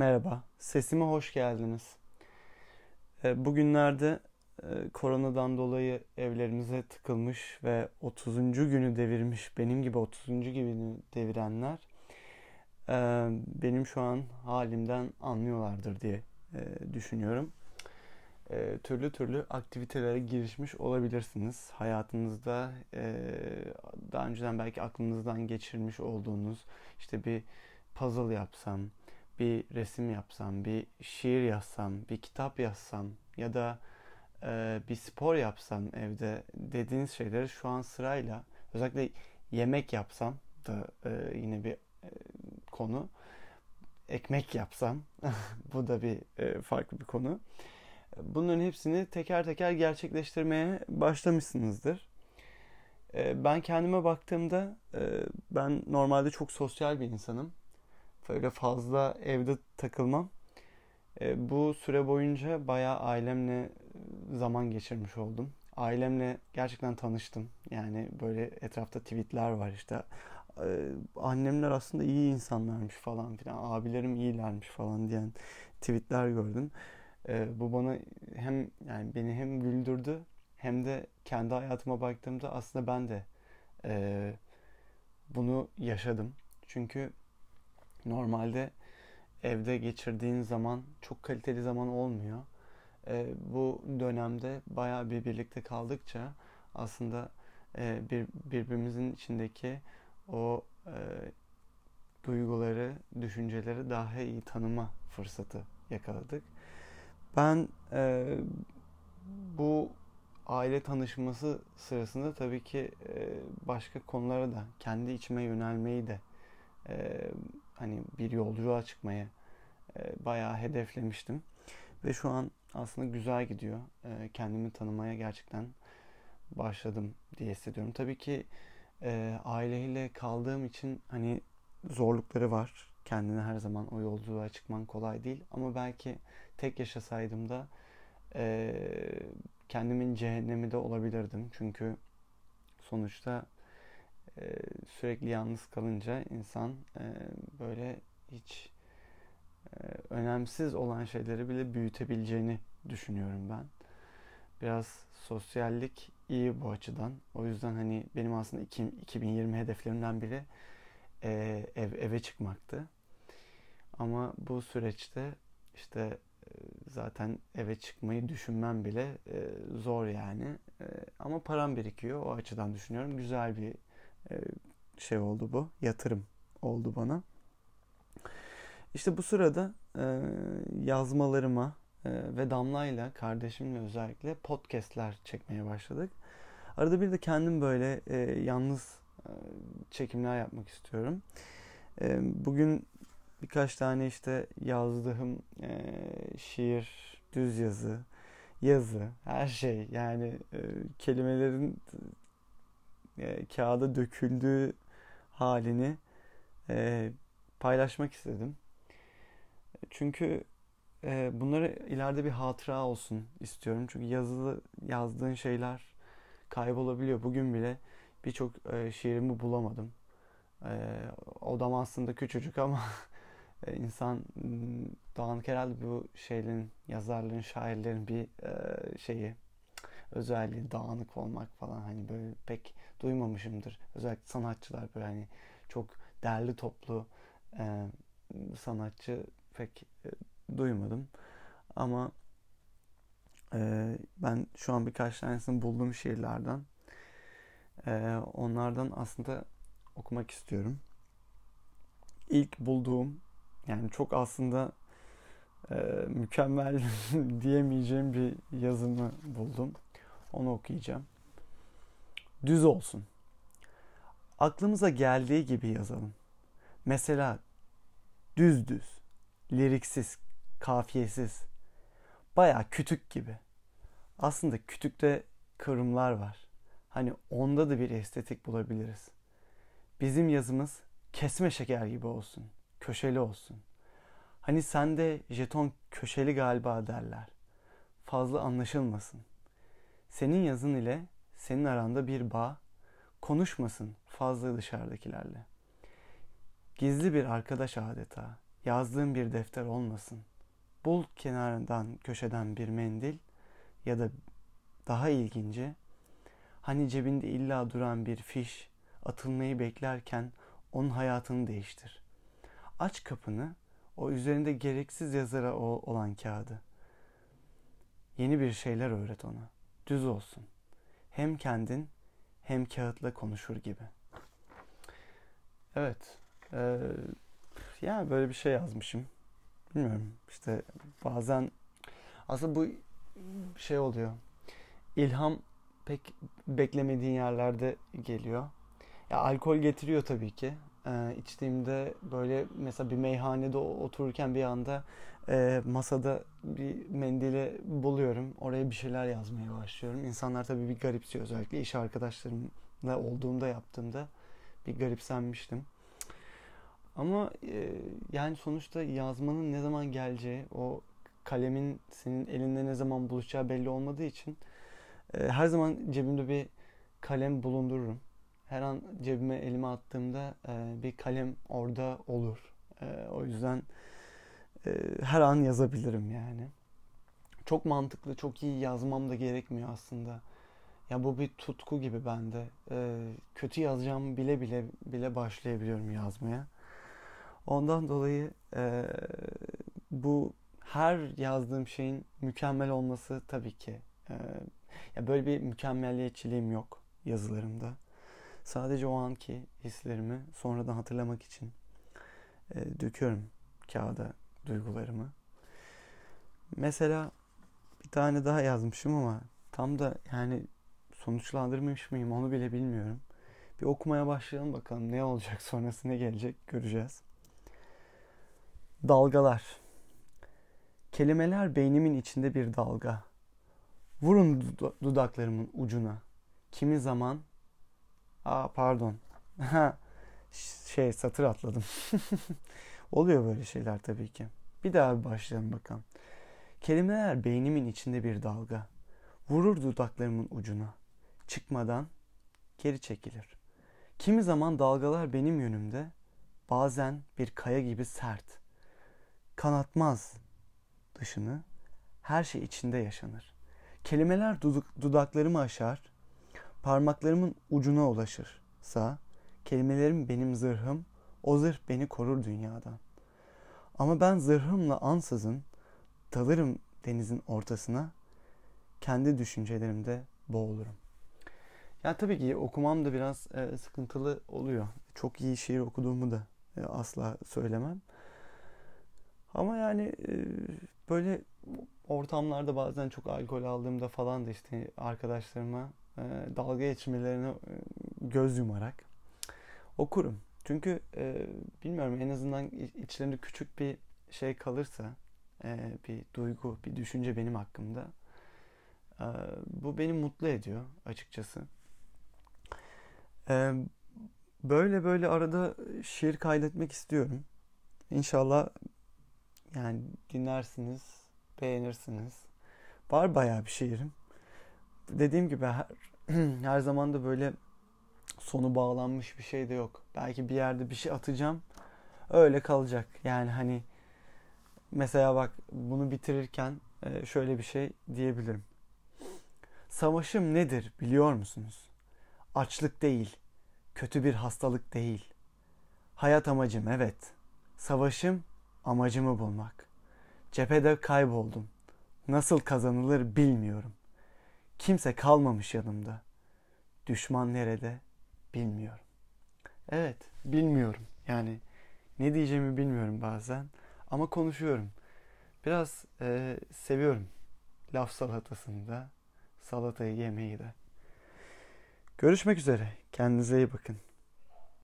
Merhaba, sesime hoş geldiniz. E, bugünlerde e, koronadan dolayı evlerimize tıkılmış ve 30. günü devirmiş, benim gibi 30. günü devirenler e, benim şu an halimden anlıyorlardır diye düşünüyorum. Türlü türlü aktivitelere girişmiş olabilirsiniz. Hayatınızda daha önceden belki aklınızdan geçirmiş olduğunuz işte bir puzzle yapsam, bir resim yapsam, bir şiir yazsam, bir kitap yazsam ya da e, bir spor yapsam evde dediğiniz şeyleri şu an sırayla özellikle yemek yapsam da e, yine bir e, konu ekmek yapsam bu da bir e, farklı bir konu. Bunların hepsini teker teker gerçekleştirmeye başlamışsınızdır. E, ben kendime baktığımda e, ben normalde çok sosyal bir insanım öyle fazla evde takılmam. E, bu süre boyunca bayağı ailemle zaman geçirmiş oldum. Ailemle gerçekten tanıştım. Yani böyle etrafta tweetler var işte. E, annemler aslında iyi insanlarmış falan filan. Abilerim iyilermiş falan diyen tweetler gördüm. E, bu bana hem yani beni hem güldürdü hem de kendi hayatıma baktığımda aslında ben de e, bunu yaşadım. Çünkü Normalde evde geçirdiğin zaman çok kaliteli zaman olmuyor. E, bu dönemde bayağı bir birlikte kaldıkça aslında e, bir birbirimizin içindeki o e, duyguları, düşünceleri daha iyi tanıma fırsatı yakaladık. Ben e, bu aile tanışması sırasında tabii ki e, başka konulara da kendi içime yönelmeyi de e, hani bir yolculuğa çıkmaya e, bayağı hedeflemiştim. Ve şu an aslında güzel gidiyor. E, kendimi tanımaya gerçekten başladım diye hissediyorum. Tabii ki e, aileyle kaldığım için hani zorlukları var. Kendine her zaman o yolculuğa çıkman kolay değil. Ama belki tek yaşasaydım da e, kendimin cehennemi de olabilirdim. Çünkü sonuçta sürekli yalnız kalınca insan e, böyle hiç e, önemsiz olan şeyleri bile büyütebileceğini düşünüyorum ben. Biraz sosyallik iyi bu açıdan. O yüzden hani benim aslında 2020 hedeflerimden biri e, ev eve çıkmaktı. Ama bu süreçte işte zaten eve çıkmayı düşünmem bile e, zor yani. E, ama param birikiyor. O açıdan düşünüyorum. Güzel bir şey oldu bu. Yatırım oldu bana. İşte bu sırada e, yazmalarıma e, ve Damla'yla kardeşimle özellikle podcastler çekmeye başladık. Arada bir de kendim böyle yalnız çekimler yapmak istiyorum. bugün birkaç tane işte yazdığım şiir, düz yazı, yazı, her şey yani kelimelerin e, kağıda döküldüğü halini e, paylaşmak istedim. Çünkü e, bunları ileride bir hatıra olsun istiyorum. Çünkü yazılı yazdığın şeyler kaybolabiliyor. Bugün bile birçok e, şiirimi bulamadım. E, odam aslında küçücük ama e, insan dağınık herhalde bu şeylerin, yazarların, şairlerin bir e, şeyi özelliği dağınık olmak falan hani böyle pek duymamışımdır. Özellikle sanatçılar böyle hani çok derli toplu e, sanatçı pek e, duymadım. Ama e, ben şu an birkaç tanesini bulduğum şiirlerden e, onlardan aslında okumak istiyorum. İlk bulduğum yani çok aslında e, mükemmel diyemeyeceğim bir yazımı buldum. Onu okuyacağım. Düz olsun. Aklımıza geldiği gibi yazalım. Mesela düz düz, liriksiz, kafiyesiz, baya kütük gibi. Aslında kütükte kırımlar var. Hani onda da bir estetik bulabiliriz. Bizim yazımız kesme şeker gibi olsun, köşeli olsun. Hani sende jeton köşeli galiba derler. Fazla anlaşılmasın. Senin yazın ile senin aranda bir bağ, konuşmasın fazla dışarıdakilerle. Gizli bir arkadaş adeta, yazdığım bir defter olmasın. Bul kenarından köşeden bir mendil ya da daha ilginci hani cebinde illa duran bir fiş atılmayı beklerken onun hayatını değiştir. Aç kapını o üzerinde gereksiz yazara olan kağıdı. Yeni bir şeyler öğret ona. Düz olsun. Hem kendin hem kağıtla konuşur gibi. Evet. Ee, ya böyle bir şey yazmışım. Bilmiyorum. İşte bazen aslında bu şey oluyor. İlham pek beklemediğin yerlerde geliyor. Ya alkol getiriyor tabii ki. Ee, içtiğimde böyle mesela bir meyhanede otururken bir anda e, masada bir mendili buluyorum. Oraya bir şeyler yazmaya başlıyorum. İnsanlar tabii bir garipsiyor özellikle iş arkadaşlarımla olduğumda yaptığımda bir garipsenmiştim. Ama e, yani sonuçta yazmanın ne zaman geleceği, o kalemin senin elinde ne zaman buluşacağı belli olmadığı için e, her zaman cebimde bir kalem bulundururum. Her an cebime elime attığımda e, bir kalem orada olur. E, o yüzden her an yazabilirim yani. Çok mantıklı, çok iyi yazmam da gerekmiyor aslında. Ya bu bir tutku gibi bende. E, kötü yazacağım bile bile bile başlayabiliyorum yazmaya. Ondan dolayı e, bu her yazdığım şeyin mükemmel olması tabii ki. E, ya böyle bir mükemmelliyetçiliğim yok yazılarımda. Sadece o anki hislerimi sonradan hatırlamak için e, döküyorum kağıda duygularımı. Mesela bir tane daha yazmışım ama tam da yani sonuçlandırmış mıyım onu bile bilmiyorum. Bir okumaya başlayalım bakalım ne olacak sonrası ne gelecek göreceğiz. Dalgalar. Kelimeler beynimin içinde bir dalga. Vurun dudaklarımın ucuna. Kimi zaman... Aa pardon. şey satır atladım. Oluyor böyle şeyler tabii ki. Bir daha bir başlayalım bakalım. Kelimeler beynimin içinde bir dalga. Vurur dudaklarımın ucuna. Çıkmadan geri çekilir. Kimi zaman dalgalar benim yönümde, bazen bir kaya gibi sert kanatmaz dışını, her şey içinde yaşanır. Kelimeler dudaklarımı aşar, parmaklarımın ucuna ulaşırsa, kelimelerim benim zırhım, o zırh beni korur dünyadan. Ama ben zırhımla ansızın dalırım denizin ortasına, kendi düşüncelerimde boğulurum. Ya tabii ki okumam da biraz e, sıkıntılı oluyor. Çok iyi şiir okuduğumu da e, asla söylemem. Ama yani e, böyle ortamlarda bazen çok alkol aldığımda falan da işte arkadaşlarıma e, dalga geçmelerine e, göz yumarak okurum. Çünkü bilmiyorum en azından içlerinde küçük bir şey kalırsa bir duygu, bir düşünce benim hakkımda bu beni mutlu ediyor açıkçası. Böyle böyle arada şiir kaydetmek istiyorum. İnşallah yani dinlersiniz, beğenirsiniz. Var bayağı bir şiirim. Dediğim gibi her, her zaman da böyle sonu bağlanmış bir şey de yok. Belki bir yerde bir şey atacağım. Öyle kalacak. Yani hani mesela bak bunu bitirirken e, şöyle bir şey diyebilirim. Savaşım nedir biliyor musunuz? Açlık değil, kötü bir hastalık değil. Hayat amacım evet. Savaşım Amacımı bulmak. Cephede kayboldum. Nasıl kazanılır bilmiyorum. Kimse kalmamış yanımda. Düşman nerede bilmiyorum. Evet, bilmiyorum. Yani ne diyeceğimi bilmiyorum bazen ama konuşuyorum. Biraz e, seviyorum laf salatasını da, salatayı yemeyi de. Görüşmek üzere. Kendinize iyi bakın.